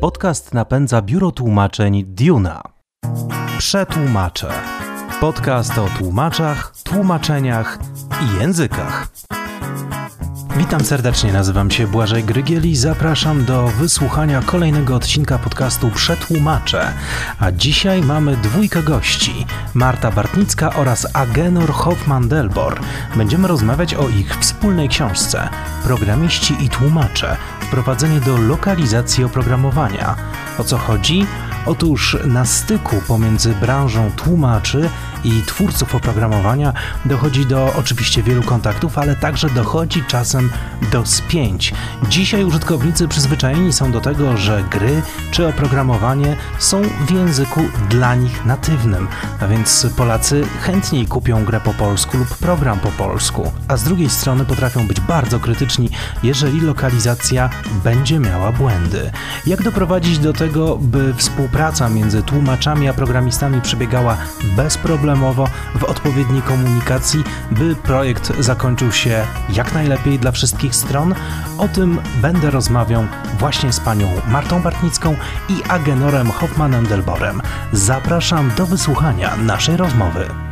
Podcast napędza biuro tłumaczeń Duna. Przetłumaczę. Podcast o tłumaczach, tłumaczeniach i językach. Witam serdecznie, nazywam się Błażej Grygiel i zapraszam do wysłuchania kolejnego odcinka podcastu Przetłumaczę. A dzisiaj mamy dwójkę gości, Marta Bartnicka oraz Agenor Hoffman-Delbor. Będziemy rozmawiać o ich wspólnej książce Programiści i tłumacze – wprowadzenie do lokalizacji oprogramowania. O co chodzi? Otóż na styku pomiędzy branżą tłumaczy i twórców oprogramowania dochodzi do oczywiście wielu kontaktów, ale także dochodzi czasem do spięć. Dzisiaj użytkownicy przyzwyczajeni są do tego, że gry czy oprogramowanie są w języku dla nich natywnym, a więc Polacy chętniej kupią grę po polsku lub program po polsku, a z drugiej strony potrafią być bardzo krytyczni, jeżeli lokalizacja będzie miała błędy. Jak doprowadzić do tego, by współpraca między tłumaczami a programistami przebiegała bezproblemowo w odpowiedniej komunikacji, by projekt zakończył się jak najlepiej dla wszystkich stron? O tym będę rozmawiał właśnie z panią Martą Bartnicką i Agenorem Hoffmanem-Delborem. Zapraszam do wysłuchania naszej rozmowy.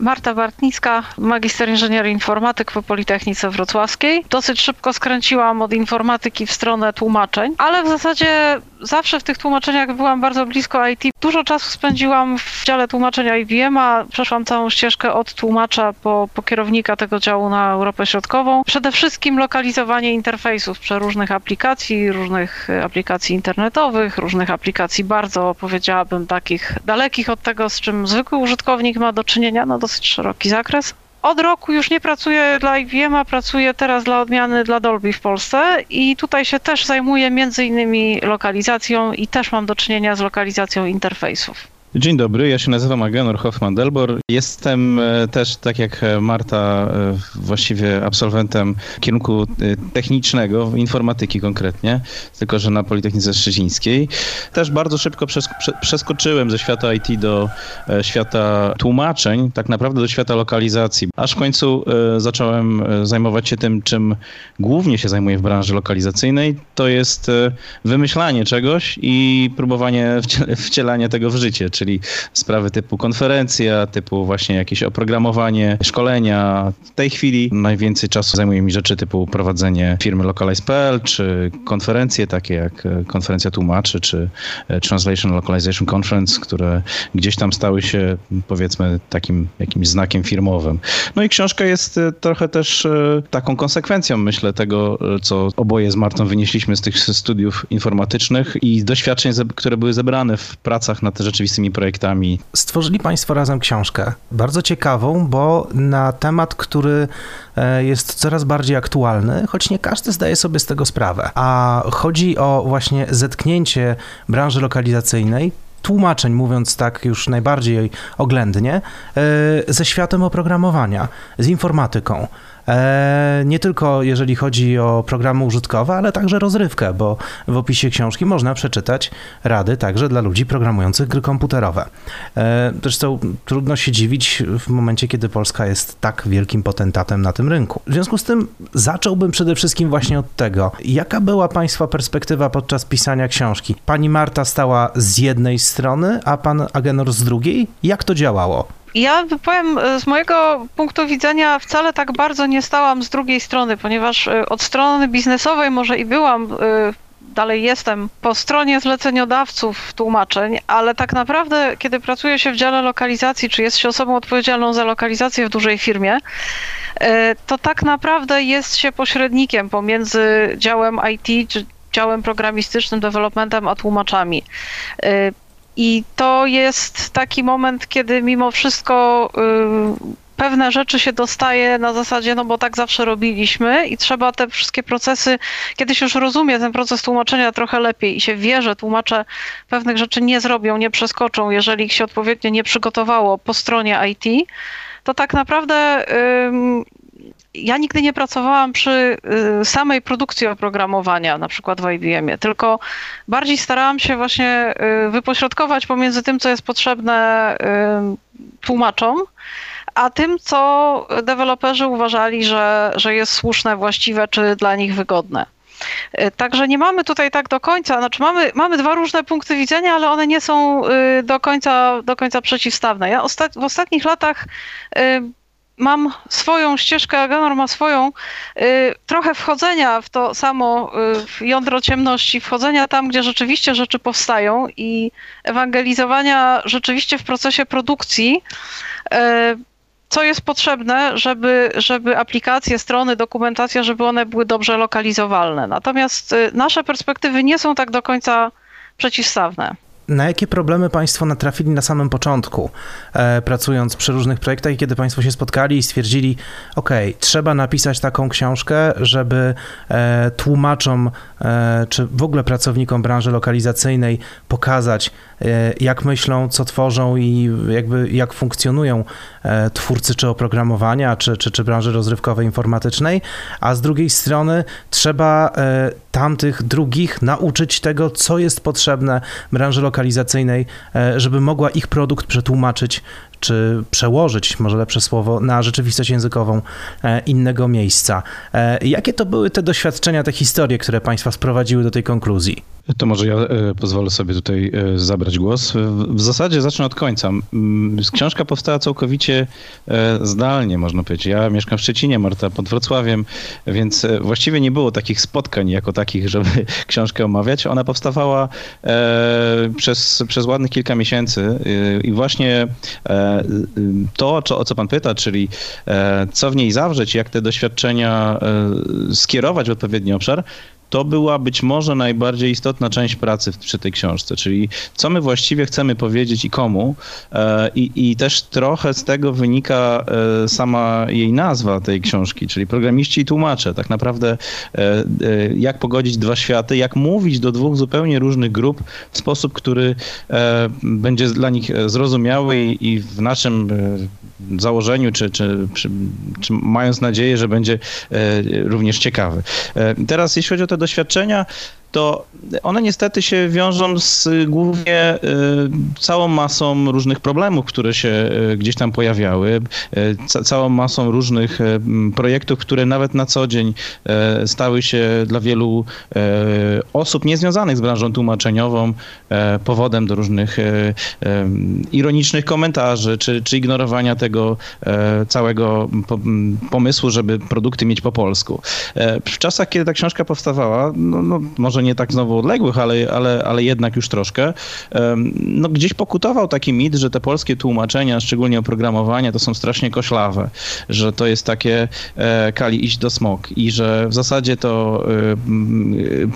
Marta Bartnicka, magister inżynierii informatyk po Politechnice Wrocławskiej. Dosyć szybko skręciłam od informatyki w stronę tłumaczeń, ale w zasadzie zawsze w tych tłumaczeniach byłam bardzo blisko IT. Dużo czasu spędziłam w dziale tłumaczenia IBM, a przeszłam całą ścieżkę od tłumacza po, po kierownika tego działu na Europę Środkową. Przede wszystkim lokalizowanie interfejsów przeróżnych aplikacji, różnych aplikacji internetowych, różnych aplikacji bardzo, powiedziałabym, takich dalekich od tego, z czym zwykły użytkownik ma do czynienia, no dosyć szeroki zakres od roku już nie pracuję dla IBM, a pracuję teraz dla odmiany dla Dolby w Polsce i tutaj się też zajmuję między innymi lokalizacją i też mam do czynienia z lokalizacją interfejsów. Dzień dobry, ja się nazywam Agenor Hoffman-Delbor. Jestem e, też, tak jak Marta, e, właściwie absolwentem kierunku e, technicznego, informatyki konkretnie, tylko że na Politechnice Szczecińskiej. Też bardzo szybko przeskoczyłem ze świata IT do świata tłumaczeń, tak naprawdę do świata lokalizacji, aż w końcu zacząłem zajmować się tym, czym głównie się zajmuję w branży lokalizacyjnej, to jest wymyślanie czegoś i próbowanie wcielania tego w życie, czyli sprawy typu konferencja, typu właśnie jakieś oprogramowanie, szkolenia. W tej chwili najwięcej czasu zajmuje mi rzeczy typu prowadzenie firmy Localize.pl, czy konferencje takie jak e, konferencja tłumaczy, czy e, Translation Localization Conference, które gdzieś tam stały się powiedzmy takim jakimś znakiem firmowym. No i książka jest e, trochę też taką konsekwencją, myślę, tego, co oboje z Martą wynieśliśmy z tych studiów informatycznych i doświadczeń, które były zebrane w pracach nad rzeczywistymi projektami. Stworzyli Państwo razem książkę, bardzo ciekawą, bo na temat, który e, jest coraz bardziej aktualny, choć nie każdy zdaje sobie z tego sprawę. A chodzi o właśnie zetknięcie branży lokalizacyjnej tłumaczeń, mówiąc tak już najbardziej oględnie, e, ze światem oprogramowania, z informatyką. E, nie tylko jeżeli chodzi o programy użytkowe, ale także rozrywkę, bo w opisie książki można przeczytać rady także dla ludzi programujących gry komputerowe. E, zresztą trudno się dziwić w momencie, kiedy Polska jest tak wielkim potentatem na tym rynku. W związku z tym zacząłbym przede wszystkim właśnie od tego, jaka była Państwa perspektywa podczas pisania książki? Pani Marta stała z jednej strony, a pan Agenor z drugiej? Jak to działało? Ja powiem, e, z mojego punktu widzenia wcale tak bardzo nie stałam z drugiej strony, ponieważ e, od strony biznesowej może i byłam e, dalej jestem po stronie zleceniodawców tłumaczeń, ale tak naprawdę, kiedy pracuje się w dziale lokalizacji, czy jest się osobą odpowiedzialną za lokalizację w dużej firmie, to tak naprawdę jest się pośrednikiem pomiędzy działem IT, czy działem programistycznym, developmentem, a tłumaczami. I to jest taki moment, kiedy mimo wszystko y, pewne rzeczy się dostaje na zasadzie, no bo tak zawsze robiliśmy i trzeba te wszystkie procesy, kiedy się już rozumie ten proces tłumaczenia trochę lepiej i się wie, że tłumacze pewnych rzeczy nie zrobią, nie przeskoczą, jeżeli ich się odpowiednio nie przygotowało po stronie IT, to tak naprawdę ja nigdy nie pracowałam przy y, samej produkcji oprogramowania, na przykład w IBM-ie, tylko bardziej starałam się właśnie y, wypośrodkować pomiędzy tym, co jest potrzebne y, tłumaczom, a tym, co deweloperzy uważali, że, że jest słuszne, właściwe czy dla nich wygodne. Także nie mamy tutaj tak do końca, znaczy mamy, mamy dwa różne punkty widzenia, ale one nie są do końca, do końca przeciwstawne. Ja ostat, w ostatnich latach mam swoją ścieżkę, Aganor ma swoją, y, trochę wchodzenia w to samo y, w jądro ciemności, wchodzenia tam, gdzie rzeczywiście rzeczy powstają i ewangelizowania rzeczywiście w procesie produkcji, y, co jest potrzebne, żeby, żeby aplikacje, strony, dokumentacja, żeby one były dobrze lokalizowalne. Natomiast nasze perspektywy nie są tak do końca przeciwstawne na jakie problemy Państwo natrafili na samym początku, e, pracując przy różnych projektach i kiedy Państwo się spotkali i stwierdzili, ok, trzeba napisać taką książkę, żeby e, tłumaczom, e, czy w ogóle pracownikom branży lokalizacyjnej pokazać, jak myślą, co tworzą i jakby jak funkcjonują e, twórcy czy oprogramowania, czy, czy, czy branży rozrywkowej, informatycznej, a z drugiej strony trzeba e, tamtych drugich nauczyć tego, co jest potrzebne branży lokalizacyjnej, e, żeby mogła ich produkt przetłumaczyć czy przełożyć, może lepsze słowo, na rzeczywistość językową e, innego miejsca. E, jakie to były te doświadczenia, te historie, które Państwa sprowadziły do tej konkluzji? To może ja e, pozwolę sobie tutaj e, zabrać głos. W zasadzie zacznę od końca. Książka powstała całkowicie e, zdalnie, można powiedzieć. Ja mieszkam w Szczecinie, Marta pod Wrocławiem, więc właściwie nie było takich spotkań jako takich, żeby książkę omawiać. Ona powstawała przez, przez ładnych kilka miesięcy i właśnie to, o co pan pyta, czyli co w niej zawrzeć, jak te doświadczenia skierować w odpowiedni obszar, to była być może najbardziej istotna część pracy przy tej książce, czyli co my właściwie chcemy powiedzieć i komu. E, I, i też trochę z tego wynika e, sama jej nazwa tej książki, czyli programiści i tłumacze. Tak naprawdę e, jak pogodzić dwa światy, jak mówić do dwóch zupełnie różnych grup w sposób, który będzie dla nich zrozumiały i w naszym założeniu, czy, czy, czy, czy mając nadzieję, że będzie również ciekawy. Teraz jeśli chodzi o te doświadczenia, to one niestety się wiążą z głównie y, całą masą różnych problemów, które się y, gdzieś tam pojawiały, y, całą masą różnych projektów, które nawet na co dzień stały się dla wielu osób niezwiązanych z branżą tłumaczeniową powodem do różnych ironicznych komentarzy, czy, czy ignorowania tego całego pomysłu, żeby produkty mieć po polsku. W czasach, kiedy ta książka powstawała, no, no może nie tak znowu odległych, ale, ale, ale jednak już troszkę, no gdzieś pokutował taki mit, że te polskie tłumaczenia, szczególnie oprogramowania, to są strasznie koślawe, że to jest takie e, kali iść do smok i że w zasadzie to e,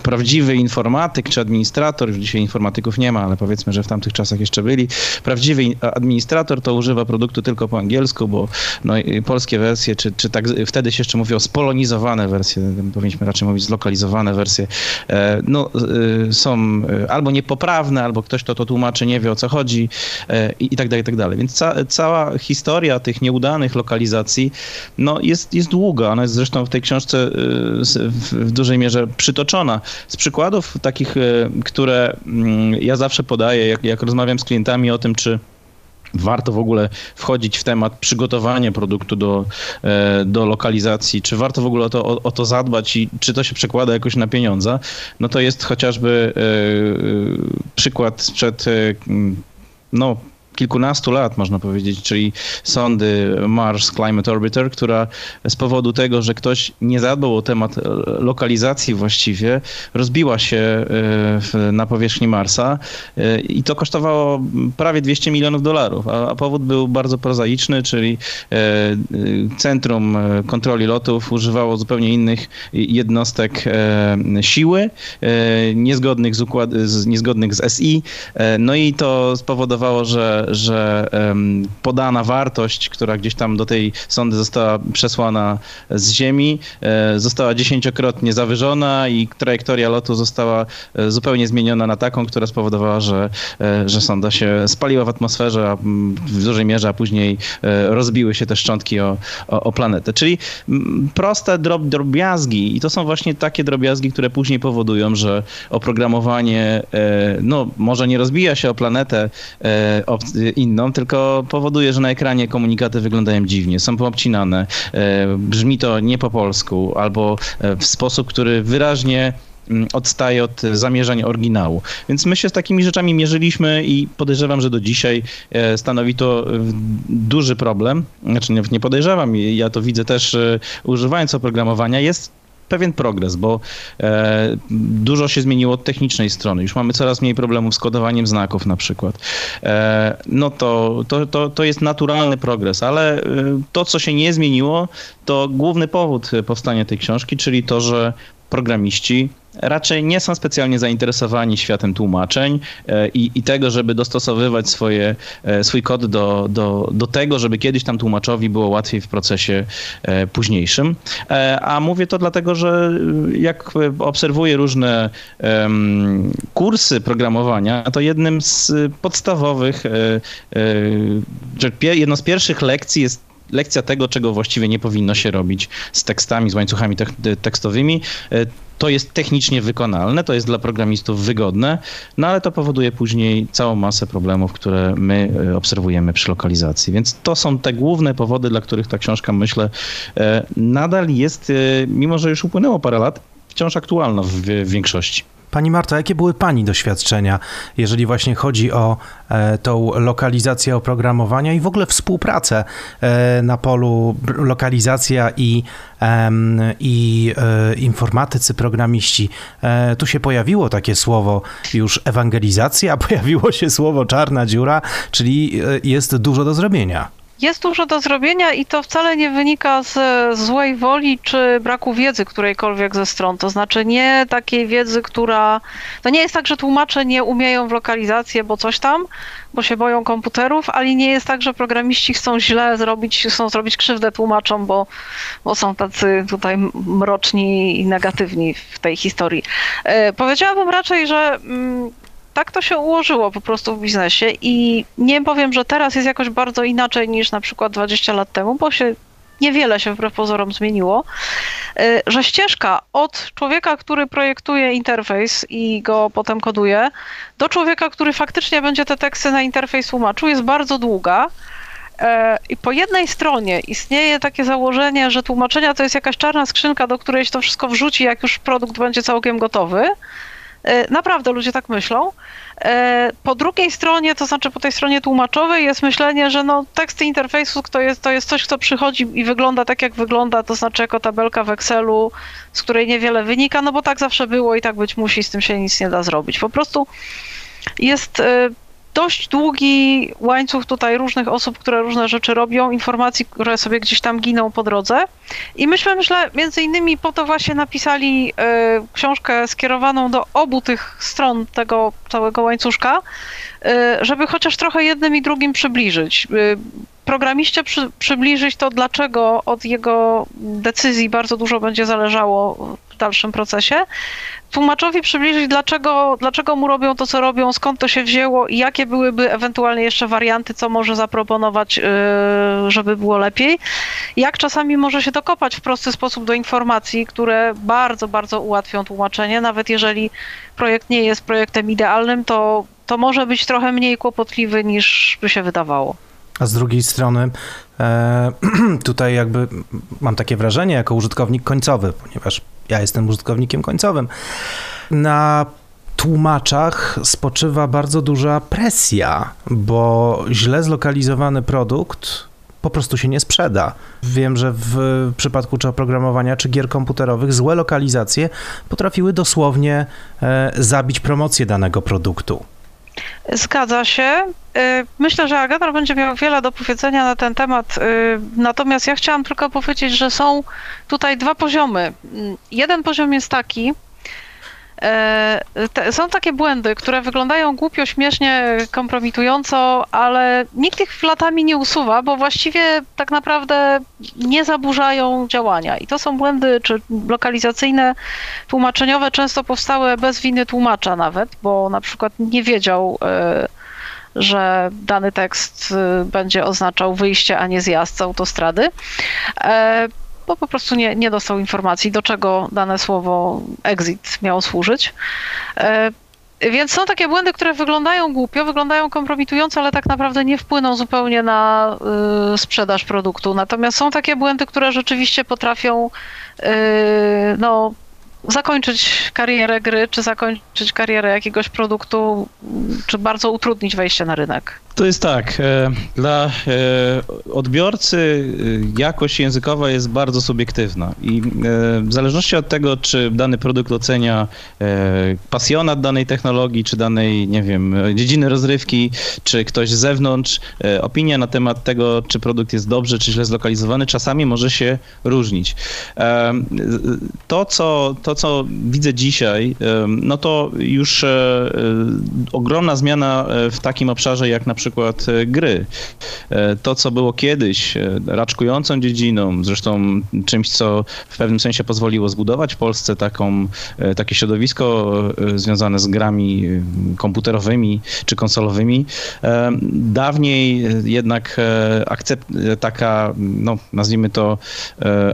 prawdziwy informatyk czy administrator, już dzisiaj informatyków nie ma, ale powiedzmy, że w tamtych czasach jeszcze byli, prawdziwy administrator to używa produktu tylko po angielsku, bo no, polskie wersje, czy, czy tak wtedy się jeszcze mówiło spolonizowane wersje, powinniśmy raczej mówić zlokalizowane wersje, e, no, y, są y, albo niepoprawne, albo ktoś, kto to tłumaczy, nie wie o co chodzi y, i, i tak dalej, i tak dalej. Więc ca, cała historia tych nieudanych lokalizacji no, jest, jest długa. Ona jest zresztą w tej książce w, dużej mierze przytoczona. Z przykładów takich, które mm, ja zawsze podaję, jak, jak rozmawiam z klientami o tym, czy warto w ogóle wchodzić w temat przygotowania produktu do, e, do lokalizacji, czy warto w ogóle o to, o, o, to zadbać i czy to się przekłada jakoś na pieniądze, no to jest chociażby e, e, przykład sprzed no, kilkunastu lat, można powiedzieć, czyli sondy Mars Climate Orbiter, która z powodu tego, że ktoś nie zadbał o temat lokalizacji właściwie, rozbiła się e, na powierzchni Marsa e, i to kosztowało prawie 200 milionów dolarów, a powód był bardzo prozaiczny, czyli e, Centrum Kontroli Lotów używało zupełnie innych jednostek siły, niezgodnych z, układ, niezgodnych z SI, no i to spowodowało, że, że podana wartość, która gdzieś tam do tej sondy została przesłana z Ziemi, e, została dziesięciokrotnie zawyżona i trajektoria lotu została e, zupełnie zmieniona na taką, która spowodowała, że, e, że sonda się spaliła w atmosferze, a w dużej mierze, a później rozbiły się te szczątki o, o, o planetę. Czyli proste drob, drobiazgi i to są właśnie takie drobiazgi, które później powodują, że oprogramowanie no, może nie rozbija się o planetę inną, tylko powoduje, że na ekranie komunikaty wyglądają dziwnie, są poobcinane, brzmi to nie po polsku albo w sposób, który wyraźnie Mm, odstaje od zamierzeń oryginału. Więc my się z takimi rzeczami mierzyliśmy i podejrzewam, że do dzisiaj e, stanowi to e, duży problem. Znaczy nie podejrzewam, ja to widzę też e, używając oprogramowania. Jest pewien progres, bo e, dużo się zmieniło od technicznej strony. Już mamy coraz mniej problemów z kodowaniem znaków na przykład. E, no to, to, to, to jest naturalny progres, ale e, to, co się nie zmieniło, to główny powód powstania tej książki, czyli to, że programiści raczej nie są specjalnie zainteresowani światem tłumaczeń e, i, i tego, żeby dostosowywać swoje, e, swój kod do, do, do tego, żeby kiedyś tam tłumaczowi było łatwiej w procesie e, późniejszym. A mówię to dlatego, że jak obserwuję różne kursy programowania, to jednym z podstawowych, jedną z pierwszych lekcji jest lekcja tego, czego właściwie nie powinno się robić z tekstami, z łańcuchami tekstowymi. E, to jest technicznie wykonalne, to jest dla programistów wygodne, no ale to powoduje później całą masę problemów, które my e, obserwujemy przy lokalizacji. Więc to są te główne powody, dla których ta książka, myślę, nadal jest, mimo że już upłynęło parę lat, wciąż aktualna w większości. Pani Marta, jakie były Pani doświadczenia, jeżeli właśnie chodzi o e, tą lokalizację oprogramowania i w ogóle współpracę e, na polu lokalizacja i, e, i informatycy, programiści? E, tu się pojawiło takie słowo już ewangelizacja, pojawiło się słowo czarna dziura, czyli e, jest dużo do zrobienia. Jest dużo do zrobienia i to wcale nie wynika z złej woli czy braku wiedzy którejkolwiek ze stron. To znaczy nie takiej wiedzy, która. To nie jest tak, że tłumacze nie umieją w lokalizację, bo coś tam, bo się boją komputerów, ale nie jest tak, że programiści chcą źle zrobić, chcą zrobić krzywdę tłumaczom, bo, bo są tacy tutaj mroczni i negatywni w tej historii. E, powiedziałabym raczej, że. Tak to się ułożyło po prostu w biznesie i nie powiem, że teraz jest jakoś bardzo inaczej niż na przykład 20 lat temu, bo się niewiele się wbrew pozorom zmieniło, y, że ścieżka od człowieka, który projektuje interfejs i go potem koduje, do człowieka, który faktycznie będzie te teksty na interfejs tłumaczył, jest bardzo długa. Y, I po jednej stronie istnieje takie założenie, że tłumaczenia to jest jakaś czarna skrzynka, do której się to wszystko wrzuci, jak już produkt będzie całkiem gotowy. E, naprawdę ludzie tak myślą. E, po drugiej stronie, to znaczy po tej stronie tłumaczowej jest myślenie, że no teksty interfejsu to jest, to jest coś, co przychodzi i wygląda tak, jak wygląda, to znaczy jako tabelka w Excelu, z której niewiele wynika, no bo tak zawsze było i tak być musi, z tym się nic nie da zrobić. Po prostu jest e, dość długi łańcuch tutaj różnych osób, które różne rzeczy robią, informacji, które sobie gdzieś tam giną po drodze. I myśmy, myślę, między innymi po to właśnie napisali y, książkę skierowaną do obu tych stron tego całego łańcuszka, y, żeby chociaż trochę jednym i drugim przybliżyć. Y, programiście przy, przybliżyć to, dlaczego od jego decyzji bardzo dużo będzie zależało w dalszym procesie. Tłumaczowi przybliżyć, dlaczego, dlaczego mu robią to, co robią, skąd to się wzięło i jakie byłyby ewentualnie jeszcze warianty, co może zaproponować, yy, żeby było lepiej. Jak czasami może się dokopać w prosty sposób do informacji, które bardzo, bardzo ułatwią tłumaczenie. Nawet jeżeli projekt nie jest projektem idealnym, to, to może być trochę mniej kłopotliwy niż by się wydawało. A z drugiej strony, e, tutaj jakby mam takie wrażenie jako użytkownik końcowy, ponieważ ja jestem użytkownikiem końcowym, na tłumaczach spoczywa bardzo duża presja, bo źle zlokalizowany produkt po prostu się nie sprzeda. Wiem, że w przypadku czy oprogramowania, czy gier komputerowych złe lokalizacje potrafiły dosłownie e, zabić promocję danego produktu. Zgadza się. Y, myślę, że Agatar będzie miał wiele do powiedzenia na ten temat. Y, natomiast ja chciałam tylko powiedzieć, że są tutaj dwa poziomy. Mm, jeden poziom jest taki, te, są takie błędy, które wyglądają głupio, śmiesznie, kompromitująco, ale nikt ich latami nie usuwa, bo właściwie tak naprawdę nie zaburzają działania. I to są błędy czy lokalizacyjne, tłumaczeniowe, często powstałe bez winy tłumacza nawet, bo na przykład nie wiedział, e, że dany tekst e, będzie oznaczał wyjście, a nie zjazd z autostrady bo po prostu nie, nie dostał informacji, do czego dane słowo exit miało służyć. E, Więc są takie błędy, które wyglądają głupio, wyglądają kompromitująco, ale tak naprawdę nie wpłyną zupełnie na y, sprzedaż produktu. Natomiast są takie błędy, które rzeczywiście potrafią y, no, zakończyć karierę gry, czy zakończyć karierę jakiegoś produktu, czy bardzo utrudnić wejście na rynek. To jest tak. E, dla e, odbiorcy e, jakość językowa jest bardzo subiektywna i w zależności od tego, czy dany produkt ocenia pasjonat danej technologii, czy danej, nie wiem, dziedziny rozrywki, czy ktoś z zewnątrz, opinia na temat tego, czy produkt jest dobrze, czy źle zlokalizowany, czasami może się różnić. To, co, to, co widzę dzisiaj, no to już ogromna zmiana w takim obszarze, jak na przykład e, gry. E, to, co było kiedyś e, raczkującą dziedziną, zresztą czymś, co w pewnym sensie pozwoliło zbudować w Polsce taką, takie środowisko związane z grami komputerowymi czy konsolowymi, dawniej jednak akcept, taka, no, nazwijmy to,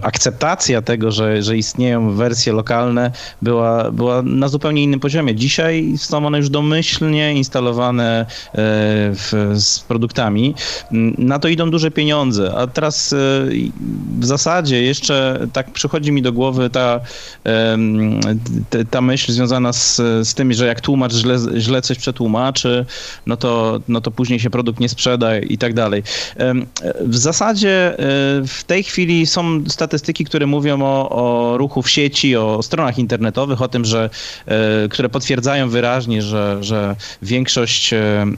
akceptacja tego, że, że istnieją wersje lokalne była, była na zupełnie innym poziomie. Dzisiaj są one już domyślnie instalowane w z produktami. Na to idą duże pieniądze, a teraz e, w zasadzie jeszcze tak przychodzi mi do głowy ta, ta myśl związana z, z tym, że jak tłumacz źle, źle coś przetłumaczy, no to, no to później się produkt nie sprzeda i tak dalej. W zasadzie e, w tej chwili są statystyki, które mówią o, o ruchu w sieci, o stronach internetowych, o tym, że, e, które potwierdzają wyraźnie, że, że większość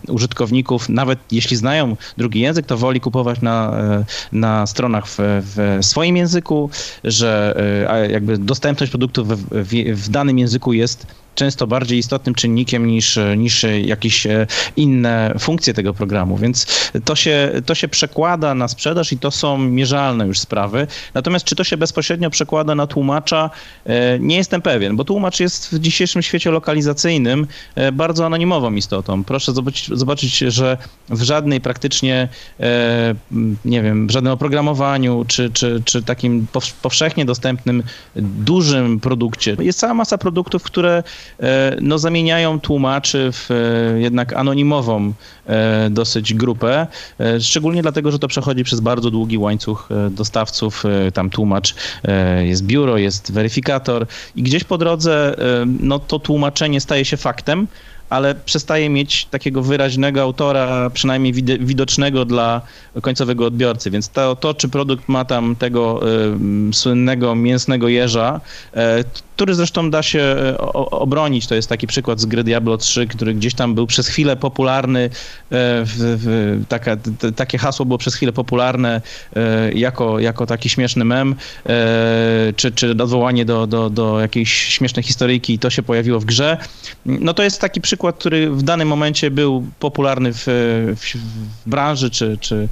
użytkowników nawet jeśli znają drugi język, to woli kupować na, e, na stronach w, w swoim języku, że e, jakby dostępność produktów w, w, w danym języku jest często bardziej istotnym czynnikiem niż, niż jakieś e, inne funkcje tego programu, więc to się, to się przekłada na sprzedaż i to są mierzalne już sprawy. Natomiast czy to się bezpośrednio przekłada na tłumacza, e, nie jestem pewien, bo tłumacz jest w dzisiejszym świecie lokalizacyjnym e, bardzo anonimową istotą. Proszę zobaczyć, że w żadnej praktycznie, nie wiem, w żadnym oprogramowaniu, czy, czy, czy takim powszechnie dostępnym dużym produkcie jest cała masa produktów, które no, zamieniają tłumaczy w e, jednak anonimową e, dosyć grupę, szczególnie dlatego, że to przechodzi przez bardzo długi łańcuch dostawców, tam tłumacz, jest biuro, jest weryfikator i gdzieś po drodze no, to tłumaczenie staje się faktem, ale przestaje mieć takiego wyraźnego autora, przynajmniej widocznego dla końcowego odbiorcy. Więc to, to czy produkt ma tam tego y, słynnego mięsnego jeża, y, który zresztą da się e, obronić. To jest taki przykład z gry Diablo 3, który gdzieś tam był przez chwilę popularny, e, taka, takie hasło było przez chwilę popularne e, jako, jako taki śmieszny mem, czy, czy odwołanie do, do, do jakiejś śmiesznej historyjki, to się pojawiło w grze. No to jest taki przykład, który w danym momencie był popularny w, w, branży, czy, czy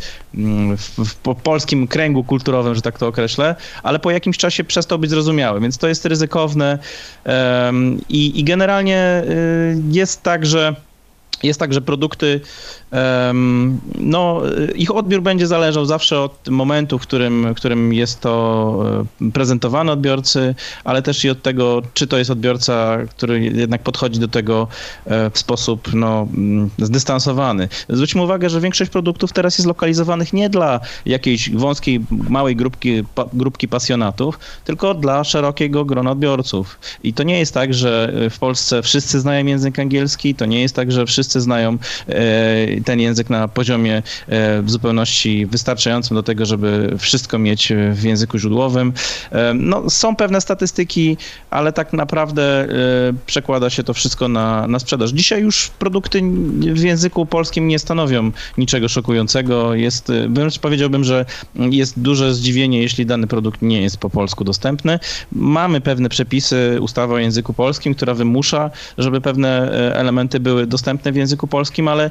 w, w polskim kręgu kulturowym, że tak to określę, ale po jakimś czasie przestał być zrozumiały, więc to jest ryzykowne. I, i generalnie y, jest tak, że jest tak, że produkty no, ich odbiór będzie zależał zawsze od momentu, w którym, w którym jest to e, prezentowane odbiorcy, ale też i od tego, czy to jest odbiorca, który jednak podchodzi do tego e, w sposób no, mm, zdystansowany. Zwróćmy uwagę, że większość produktów teraz jest lokalizowanych nie dla jakiejś wąskiej, małej grupki, grupki pasjonatów, tylko dla szerokiego grona odbiorców. I to nie jest tak, że w Polsce wszyscy znają język angielski, to nie jest tak, że wszyscy znają e, ten język na poziomie e, w zupełności wystarczającym do tego, żeby wszystko mieć w języku źródłowym. E, no, są pewne statystyki, ale tak naprawdę e, przekłada się to wszystko na, na sprzedaż. Dzisiaj już produkty w języku polskim nie stanowią niczego szokującego. Jest, powiedziałbym, że jest duże zdziwienie, jeśli dany produkt nie jest po polsku dostępny. Mamy pewne przepisy, ustawa o języku polskim, która wymusza, żeby pewne elementy były dostępne w języku polskim, ale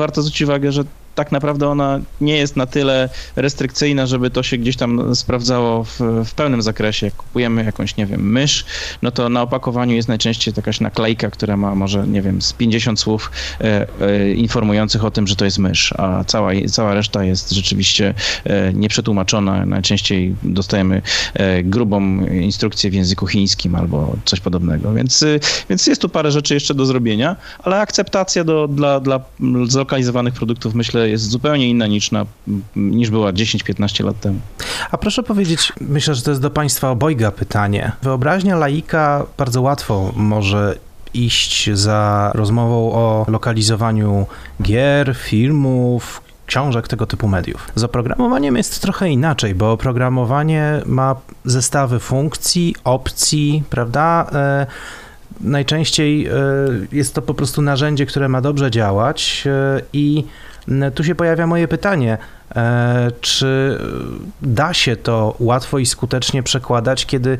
warto zwrócić uwagę, że tak naprawdę ona nie jest na tyle restrykcyjna, żeby to się gdzieś tam sprawdzało w, w pełnym zakresie. Jak kupujemy jakąś, nie wiem, mysz, no to na opakowaniu jest najczęściej jakaś naklejka, która ma może, nie wiem, z 50 słów e, e, informujących o tym, że to jest mysz, a cała, cała reszta jest rzeczywiście e, nieprzetłumaczona. Najczęściej dostajemy e, grubą instrukcję w języku chińskim albo coś podobnego, więc, y, więc jest tu parę rzeczy jeszcze do zrobienia, ale akceptacja do, dla, dla zlokalizowanych produktów myślę jest zupełnie inna niż, na, niż była 10-15 lat temu. A proszę powiedzieć, myślę, że to jest do Państwa obojga pytanie. Wyobraźnia laika bardzo łatwo może iść za rozmową o lokalizowaniu gier, filmów, książek, tego typu mediów. Z oprogramowaniem jest trochę inaczej, bo oprogramowanie ma zestawy funkcji, opcji, prawda? E, najczęściej e, jest to po prostu narzędzie, które ma dobrze działać e, i tu się pojawia moje pytanie, czy da się to łatwo i skutecznie przekładać, kiedy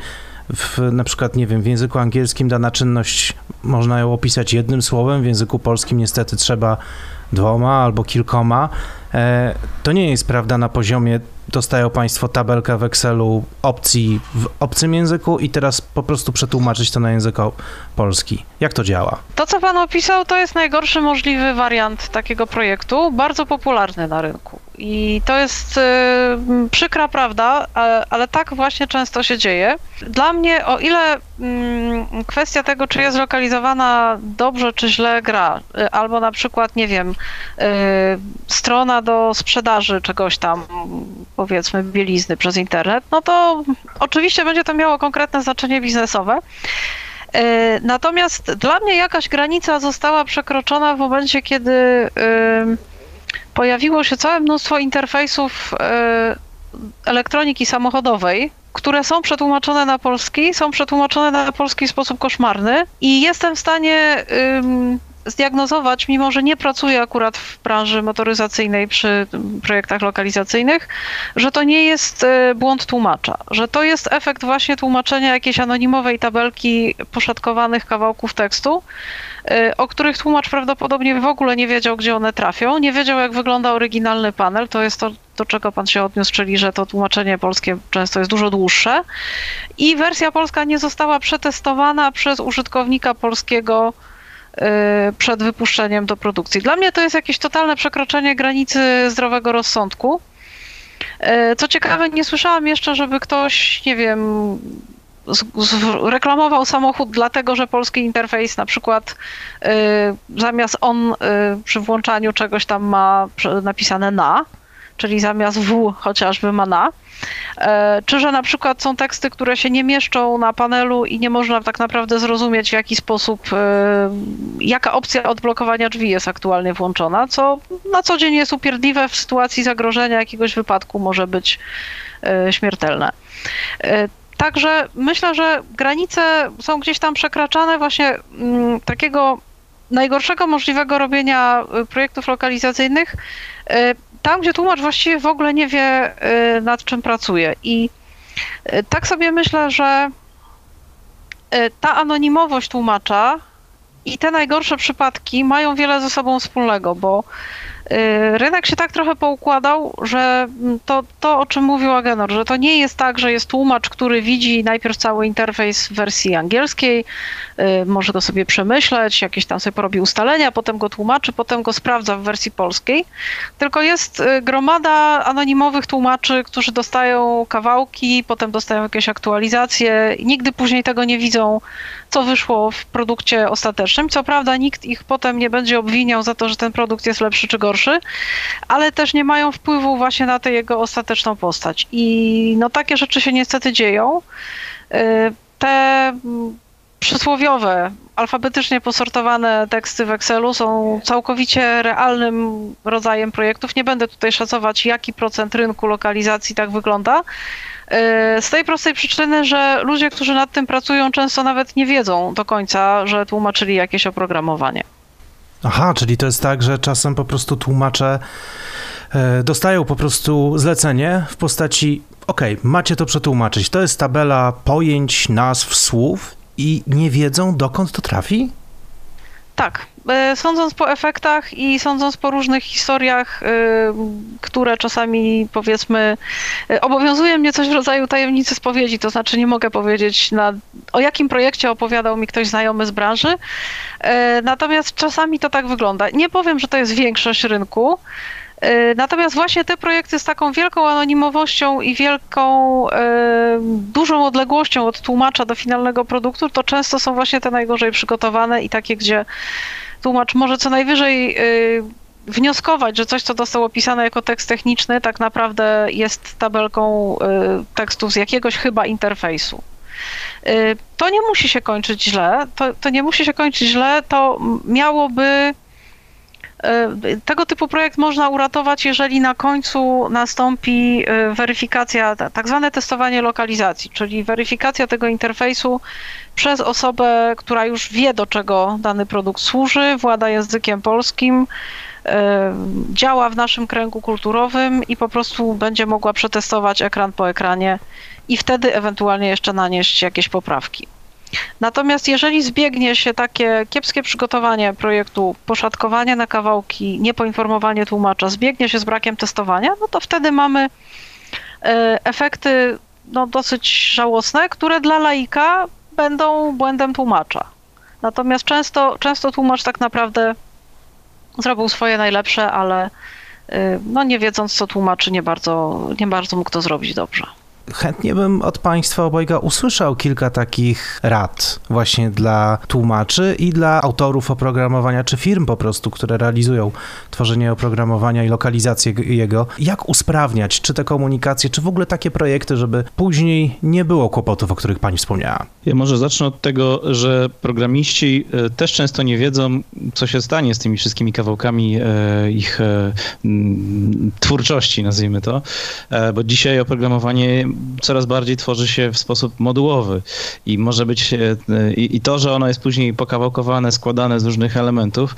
w, na przykład, nie wiem, w języku angielskim dana czynność można ją opisać jednym słowem, w języku polskim niestety trzeba dwoma albo kilkoma. E, to nie jest prawda na poziomie dostają Państwo tabelkę w Excelu opcji w obcym języku i teraz po prostu przetłumaczyć to na język polski. Jak to działa? To, co Pan opisał, to jest najgorszy możliwy wariant takiego projektu, bardzo popularny na rynku. I to jest y, przykra prawda, ale, ale, tak właśnie często się dzieje. Dla mnie, o ile y, kwestia tego, czy jest zlokalizowana dobrze czy źle gra, y, albo na przykład, nie wiem, y, strona do sprzedaży czegoś tam, powiedzmy bielizny przez internet, no to oczywiście będzie to miało konkretne znaczenie biznesowe. Y, natomiast dla mnie jakaś granica została przekroczona w momencie, kiedy pojawiło się całe mnóstwo interfejsów e, elektroniki samochodowej, które są przetłumaczone na polski, są przetłumaczone na polski w sposób koszmarny i jestem w stanie zdiagnozować, mimo że nie pracuję akurat w branży motoryzacyjnej przy projektach lokalizacyjnych, że to nie jest e, błąd tłumacza, że to jest efekt właśnie tłumaczenia jakiejś anonimowej tabelki poszatkowanych kawałków tekstu, e, o których tłumacz prawdopodobnie w ogóle nie wiedział, gdzie one trafią, nie wiedział, jak wygląda oryginalny panel, to jest to, do czego pan się odniósł, czyli że to tłumaczenie polskie często jest dużo dłuższe. I wersja polska nie została przetestowana przez użytkownika polskiego przed wypuszczeniem do produkcji. Dla mnie to jest jakieś totalne przekroczenie granicy zdrowego rozsądku. Y, co ciekawe, nie słyszałam jeszcze, żeby ktoś, nie wiem, reklamował samochód dlatego, że polski interfejs na przykład y, zamiast on przy włączaniu czegoś tam ma napisane na, czyli zamiast w chociażby ma na. E, czy że na przykład są teksty, które się nie mieszczą na panelu i nie można tak naprawdę zrozumieć, w jaki sposób, e, jaka opcja odblokowania drzwi jest aktualnie włączona, co na co dzień jest upierdliwe w sytuacji zagrożenia jakiegoś wypadku może być e, śmiertelne. Także myślę, że granice są gdzieś tam przekraczane właśnie mm, takiego najgorszego możliwego robienia projektów lokalizacyjnych tam, gdzie tłumacz właściwie w ogóle nie wie, y, nad czym pracuje. I y, tak sobie myślę, że y, ta anonimowość tłumacza i te najgorsze przypadki mają wiele ze sobą wspólnego, bo rynek się tak trochę poukładał, że to, to, o czym mówił Agenor, że to nie jest tak, że jest tłumacz, który widzi najpierw cały interfejs w wersji angielskiej, y, może go sobie przemyśleć, jakieś tam sobie porobi ustalenia, potem go tłumaczy, potem go sprawdza w wersji polskiej, tylko jest y, gromada anonimowych tłumaczy, którzy dostają kawałki, potem dostają jakieś aktualizacje i nigdy później tego nie widzą co wyszło w produkcie ostatecznym. Co prawda nikt ich potem nie będzie obwiniał za to, że ten produkt jest lepszy czy gorszy, ale też nie mają wpływu właśnie na tę jego ostateczną postać. I no takie rzeczy się niestety dzieją. Y, te przysłowiowe, alfabetycznie posortowane teksty w Excelu są całkowicie realnym rodzajem projektów. Nie będę tutaj szacować, jaki procent rynku lokalizacji tak wygląda, E, z tej prostej przyczyny, że ludzie, którzy nad tym pracują, często nawet nie wiedzą do końca, że tłumaczyli jakieś oprogramowanie. Aha, czyli to jest tak, że czasem po prostu tłumacze e, dostają po prostu zlecenie w postaci ok, macie to przetłumaczyć. To jest tabela pojęć, nazw, słów i nie wiedzą dokąd to trafi? Tak. E, sądząc po efektach i sądząc po różnych historiach, e, które czasami powiedzmy e, obowiązuje mnie coś w rodzaju tajemnicy spowiedzi, to znaczy nie mogę powiedzieć na, o jakim projekcie opowiadał mi ktoś znajomy z branży. Natomiast czasami to tak wygląda. Nie powiem, że to jest większość rynku. Natomiast właśnie te projekty z taką wielką anonimowością i wielką, dużą odległością od tłumacza do finalnego produktu, to często są właśnie te najgorzej przygotowane i takie, gdzie tłumacz może co najwyżej y, wnioskować, że coś, co zostało opisane jako tekst techniczny, tak naprawdę jest tabelką y, tekstu z jakiegoś chyba interfejsu. Y, to nie musi się kończyć źle, to, to nie musi się kończyć źle, to miałoby tego typu projekt można uratować, jeżeli na końcu nastąpi weryfikacja, tak zwane testowanie lokalizacji, czyli weryfikacja tego interfejsu przez osobę, która już wie, do czego dany produkt służy, włada językiem polskim, e, działa w naszym kręgu kulturowym i po prostu będzie mogła przetestować ekran po ekranie i wtedy ewentualnie jeszcze nanieść jakieś poprawki. Natomiast jeżeli zbiegnie się takie kiepskie przygotowanie projektu, poszatkowanie na kawałki, niepoinformowanie tłumacza, zbiegnie się z brakiem testowania, no to wtedy mamy e, efekty no, dosyć żałosne, które dla laika będą błędem tłumacza. Natomiast często, często tłumacz tak naprawdę zrobił swoje najlepsze, ale y, no nie wiedząc co tłumaczy, nie bardzo, nie bardzo mógł to zrobić dobrze chętnie bym od Państwa obojga usłyszał kilka takich rad właśnie dla tłumaczy i dla autorów oprogramowania, czy firm po prostu, które realizują tworzenie oprogramowania i lokalizację jego. Jak usprawniać, czy te komunikacje, czy w ogóle takie projekty, żeby później nie było kłopotów, o których Pani wspomniała? Ja może zacznę od tego, że programiści e, też często nie wiedzą, co się stanie z tymi wszystkimi kawałkami e, ich e, twórczości, nazwijmy to, bo dzisiaj oprogramowanie coraz bardziej tworzy się w sposób modułowy i może być i, to, że ono jest później pokawałkowane, składane z różnych elementów,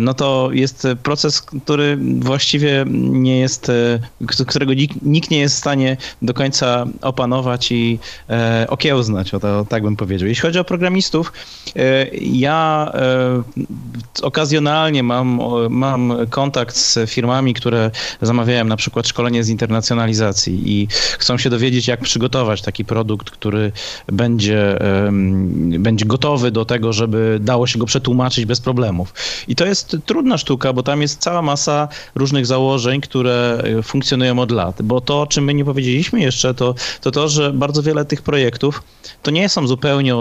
no to jest proces, który właściwie nie jest, którego nikt, nie jest w stanie do końca opanować i okiełznać, o to tak bym powiedział. Jeśli chodzi o programistów, e, ja e, okazjonalnie mam, mam kontakt z firmami, które zamawiają na przykład szkolenie z internacjonalizacji i chcą się dowiedzieć, jak przygotować taki produkt, który będzie, będzie gotowy do tego, żeby dało się go przetłumaczyć bez problemów. I to jest trudna sztuka, bo tam jest cała masa różnych założeń, które funkcjonują od lat. Bo to, o czym my nie powiedzieliśmy jeszcze, to to, to że bardzo wiele tych projektów to nie są zupełnie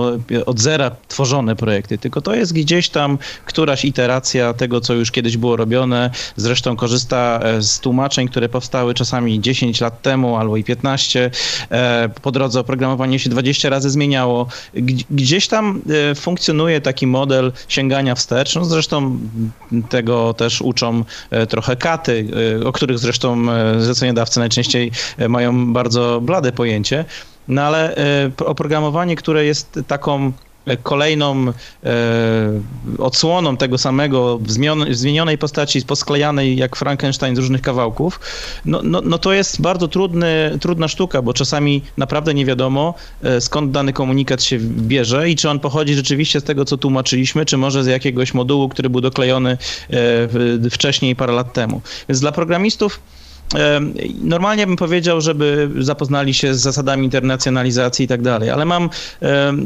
od zera tworzone projekty, tylko to jest gdzieś tam któraś iteracja tego, co już kiedyś było robione. Zresztą korzysta e, z tłumaczeń, które powstały czasami 10 lat temu albo i 15 E, po drodze oprogramowanie się 20 razy zmieniało. Gdzieś tam e, funkcjonuje taki model sięgania wstecz. No zresztą tego też uczą trochę katy, o których zresztą zleceniodawcy najczęściej mają bardzo blade pojęcie. No ale oprogramowanie, które jest taką kolejną e, odsłoną tego samego w, zmienionej postaci, posklejanej jak Frankenstein z różnych kawałków, no, no, no to jest bardzo trudny, trudna sztuka, bo czasami naprawdę nie wiadomo e, skąd dany komunikat się bierze i czy on pochodzi rzeczywiście z tego, co tłumaczyliśmy, czy może z jakiegoś modułu, który był doklejony e, wcześniej parę lat temu. Więc dla programistów Normalnie bym powiedział, żeby zapoznali się z zasadami internacjonalizacji i tak dalej, ale mam,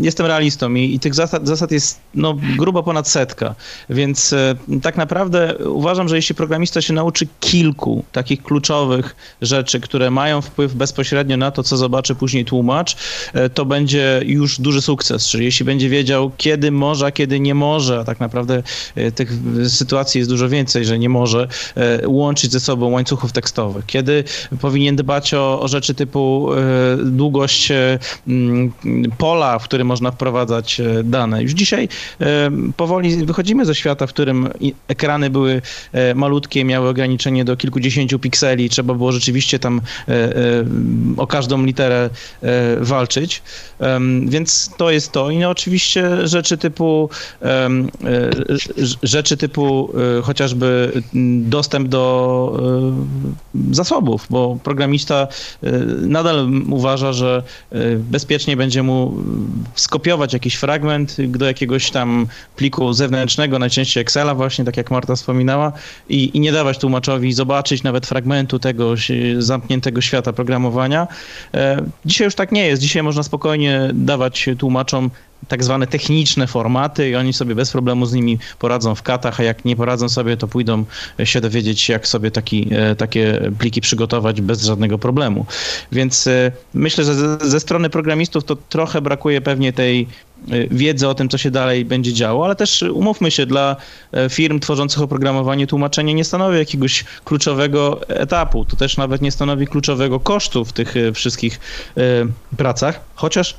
jestem realistą i, i tych zasad, zasad jest no, grubo ponad setka, więc e, tak naprawdę uważam, że jeśli programista się nauczy kilku takich kluczowych rzeczy, które mają wpływ bezpośrednio na to, co zobaczy później tłumacz, e, to będzie już duży sukces, czyli jeśli będzie wiedział, kiedy może, a kiedy nie może, a tak naprawdę e, tych sytuacji jest dużo więcej, że nie może łączyć ze sobą łańcuchów tekstowych, kiedy powinien dbać o, o rzeczy typu e, długość e, pola, w którym można wprowadzać e, dane. Już dzisiaj powoli wychodzimy ze świata, w którym ekrany były malutkie, miały ograniczenie do kilkudziesięciu pikseli, trzeba było rzeczywiście tam o każdą literę walczyć, więc to jest to. I no oczywiście rzeczy typu rzeczy typu chociażby dostęp do zasobów, bo programista nadal uważa, że bezpiecznie będzie mu skopiować jakiś fragment do jakiegoś tam pliku zewnętrznego, najczęściej Excela właśnie, tak jak Marta wspominała, i, i nie dawać tłumaczowi zobaczyć nawet fragmentu tego zamkniętego świata programowania. Dzisiaj już tak nie jest. Dzisiaj można spokojnie dawać tłumaczom tak zwane techniczne formaty i oni sobie bez problemu z nimi poradzą w katach, a jak nie poradzą sobie, to pójdą się dowiedzieć, jak sobie taki, e, takie pliki przygotować bez żadnego problemu. Więc e, myślę, że ze, ze strony programistów to trochę brakuje pewnie tej e, wiedzy o tym, co się dalej będzie działo, ale też umówmy się, dla firm tworzących oprogramowanie tłumaczenie nie stanowi jakiegoś kluczowego etapu. To też nawet nie stanowi kluczowego kosztu w tych wszystkich pracach, chociaż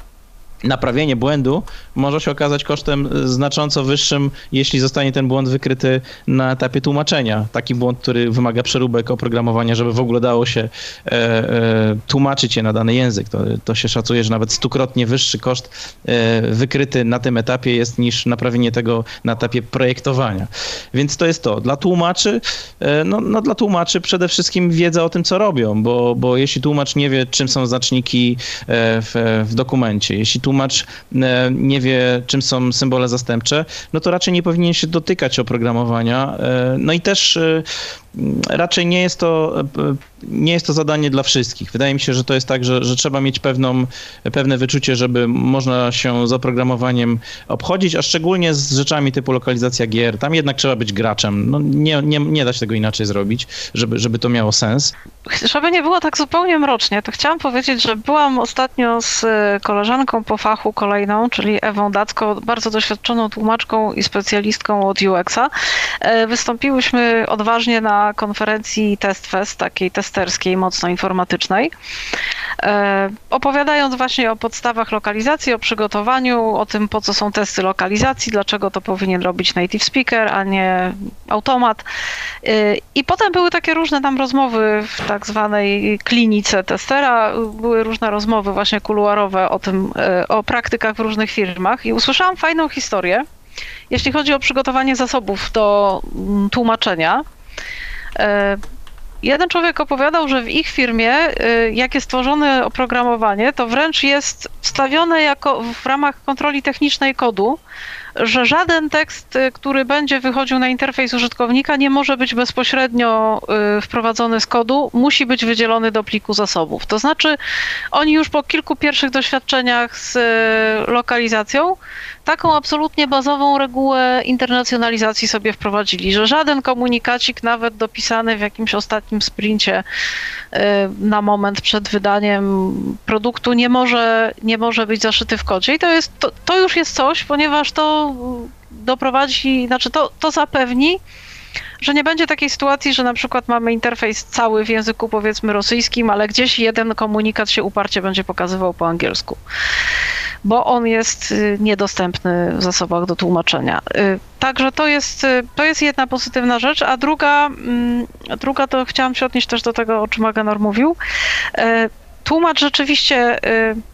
naprawienie błędu może się okazać kosztem znacząco wyższym, jeśli zostanie ten błąd wykryty na etapie tłumaczenia. Taki błąd, który wymaga przeróbek oprogramowania, żeby w ogóle dało się e, e, tłumaczyć je na dany język. To, to się szacuje, że nawet stukrotnie wyższy koszt e, wykryty na tym etapie jest niż naprawienie tego na etapie projektowania. Więc to jest to. Dla tłumaczy, e, no, no dla tłumaczy przede wszystkim wiedza o tym, co robią, bo, bo jeśli tłumacz nie wie, czym są znaczniki e, w, w dokumencie, jeśli tłumacz e, nie wie, czym są symbole zastępcze, no to raczej nie powinien się dotykać oprogramowania. E, no i też e, raczej nie jest to, nie jest to zadanie dla wszystkich. Wydaje mi się, że to jest tak, że, że trzeba mieć pewną, pewne wyczucie, żeby można się z oprogramowaniem obchodzić, a szczególnie z rzeczami typu lokalizacja gier. Tam jednak trzeba być graczem. No, nie, nie, nie da się tego inaczej zrobić, żeby, żeby to miało sens. Żeby nie było tak zupełnie mrocznie, to chciałam powiedzieć, że byłam ostatnio z koleżanką po fachu kolejną, czyli Ewą Dacko, bardzo doświadczoną tłumaczką i specjalistką od UX-a. E, wystąpiłyśmy odważnie na konferencji TestFest, takiej testerskiej, mocno informatycznej, e, opowiadając właśnie o podstawach lokalizacji, o przygotowaniu, o tym, po co są testy lokalizacji, dlaczego to powinien robić native speaker, a nie automat. E, I potem były takie różne tam rozmowy w tak zwanej klinice testera, były różne rozmowy właśnie kuluarowe o tym, e, o praktykach w różnych firmach i usłyszałam fajną historię, jeśli chodzi o przygotowanie zasobów do mm, tłumaczenia. E, jeden człowiek opowiadał, że w ich firmie, e, jak jest stworzone oprogramowanie, to wręcz jest wstawione jako w ramach kontroli technicznej kodu, że żaden tekst, y, który będzie wychodził na interfejs użytkownika, nie może być bezpośrednio y, wprowadzony z kodu, musi być wydzielony do pliku zasobów. To znaczy, oni już po kilku pierwszych doświadczeniach z y, lokalizacją taką absolutnie bazową regułę internacjonalizacji sobie wprowadzili, że żaden komunikacik, nawet dopisany w jakimś ostatnim sprincie na moment przed wydaniem produktu, nie może, nie może być zaszyty w kodzie. I to, jest, to, to już jest coś, ponieważ to doprowadzi, znaczy to, to zapewni, że nie będzie takiej sytuacji, że na przykład mamy interfejs cały w języku powiedzmy rosyjskim, ale gdzieś jeden komunikat się uparcie będzie pokazywał po angielsku, bo on jest y, niedostępny w zasobach do tłumaczenia. Y, także to jest, y, to jest jedna pozytywna rzecz, a druga, mm, druga to chciałam się odnieść też do tego, o czym Aganor mówił. Tłumacz rzeczywiście,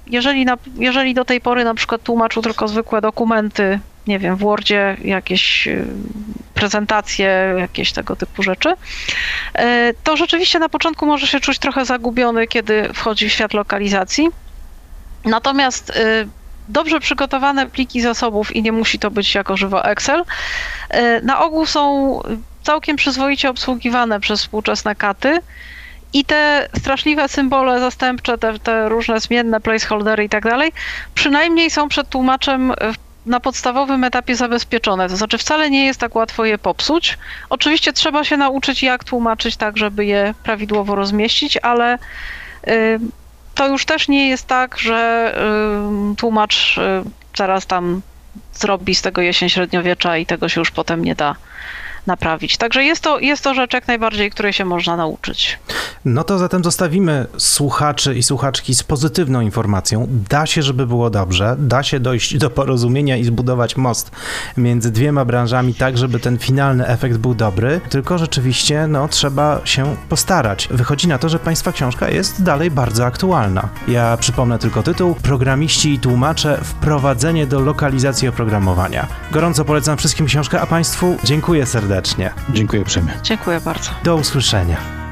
jeżeli, na, jeżeli do tej pory na przykład tłumaczył tylko zwykłe dokumenty nie wiem, w Wordzie jakieś y, prezentacje, jakieś tego typu rzeczy, y, to rzeczywiście na początku może się czuć trochę zagubiony, kiedy wchodzi w świat lokalizacji. Natomiast y, dobrze przygotowane pliki zasobów i nie musi to być jako żywo Excel, na ogół są całkiem przyzwoicie obsługiwane przez współczesne katy. I te straszliwe symbole zastępcze, te, te różne zmienne placeholdery i tak dalej, przynajmniej są przed tłumaczem na podstawowym etapie zabezpieczone. To znaczy, wcale nie jest tak łatwo je popsuć. Oczywiście trzeba się nauczyć, jak tłumaczyć tak, żeby je prawidłowo rozmieścić, ale y, to już też nie jest tak, że y, tłumacz y, zaraz tam zrobi z tego jesień średniowiecza i tego się już potem nie da naprawić. Także jest to, jest to rzecz jak najbardziej, której się można nauczyć. No to zatem zostawimy słuchaczy i słuchaczki z pozytywną informacją. Da się, żeby było dobrze, da się dojść do porozumienia i zbudować most między dwiema branżami tak, żeby ten finalny efekt był dobry, tylko rzeczywiście no, trzeba się postarać. Wychodzi na to, że Państwa książka jest dalej bardzo aktualna. Ja przypomnę tylko tytuł Programiści i tłumacze wprowadzenie do lokalizacji oprogramowania. Gorąco polecam wszystkim książkę, a Państwu dziękuję serdecznie serdecznie. Dziękuję uprzejmie. Dziękuję bardzo. Do usłyszenia.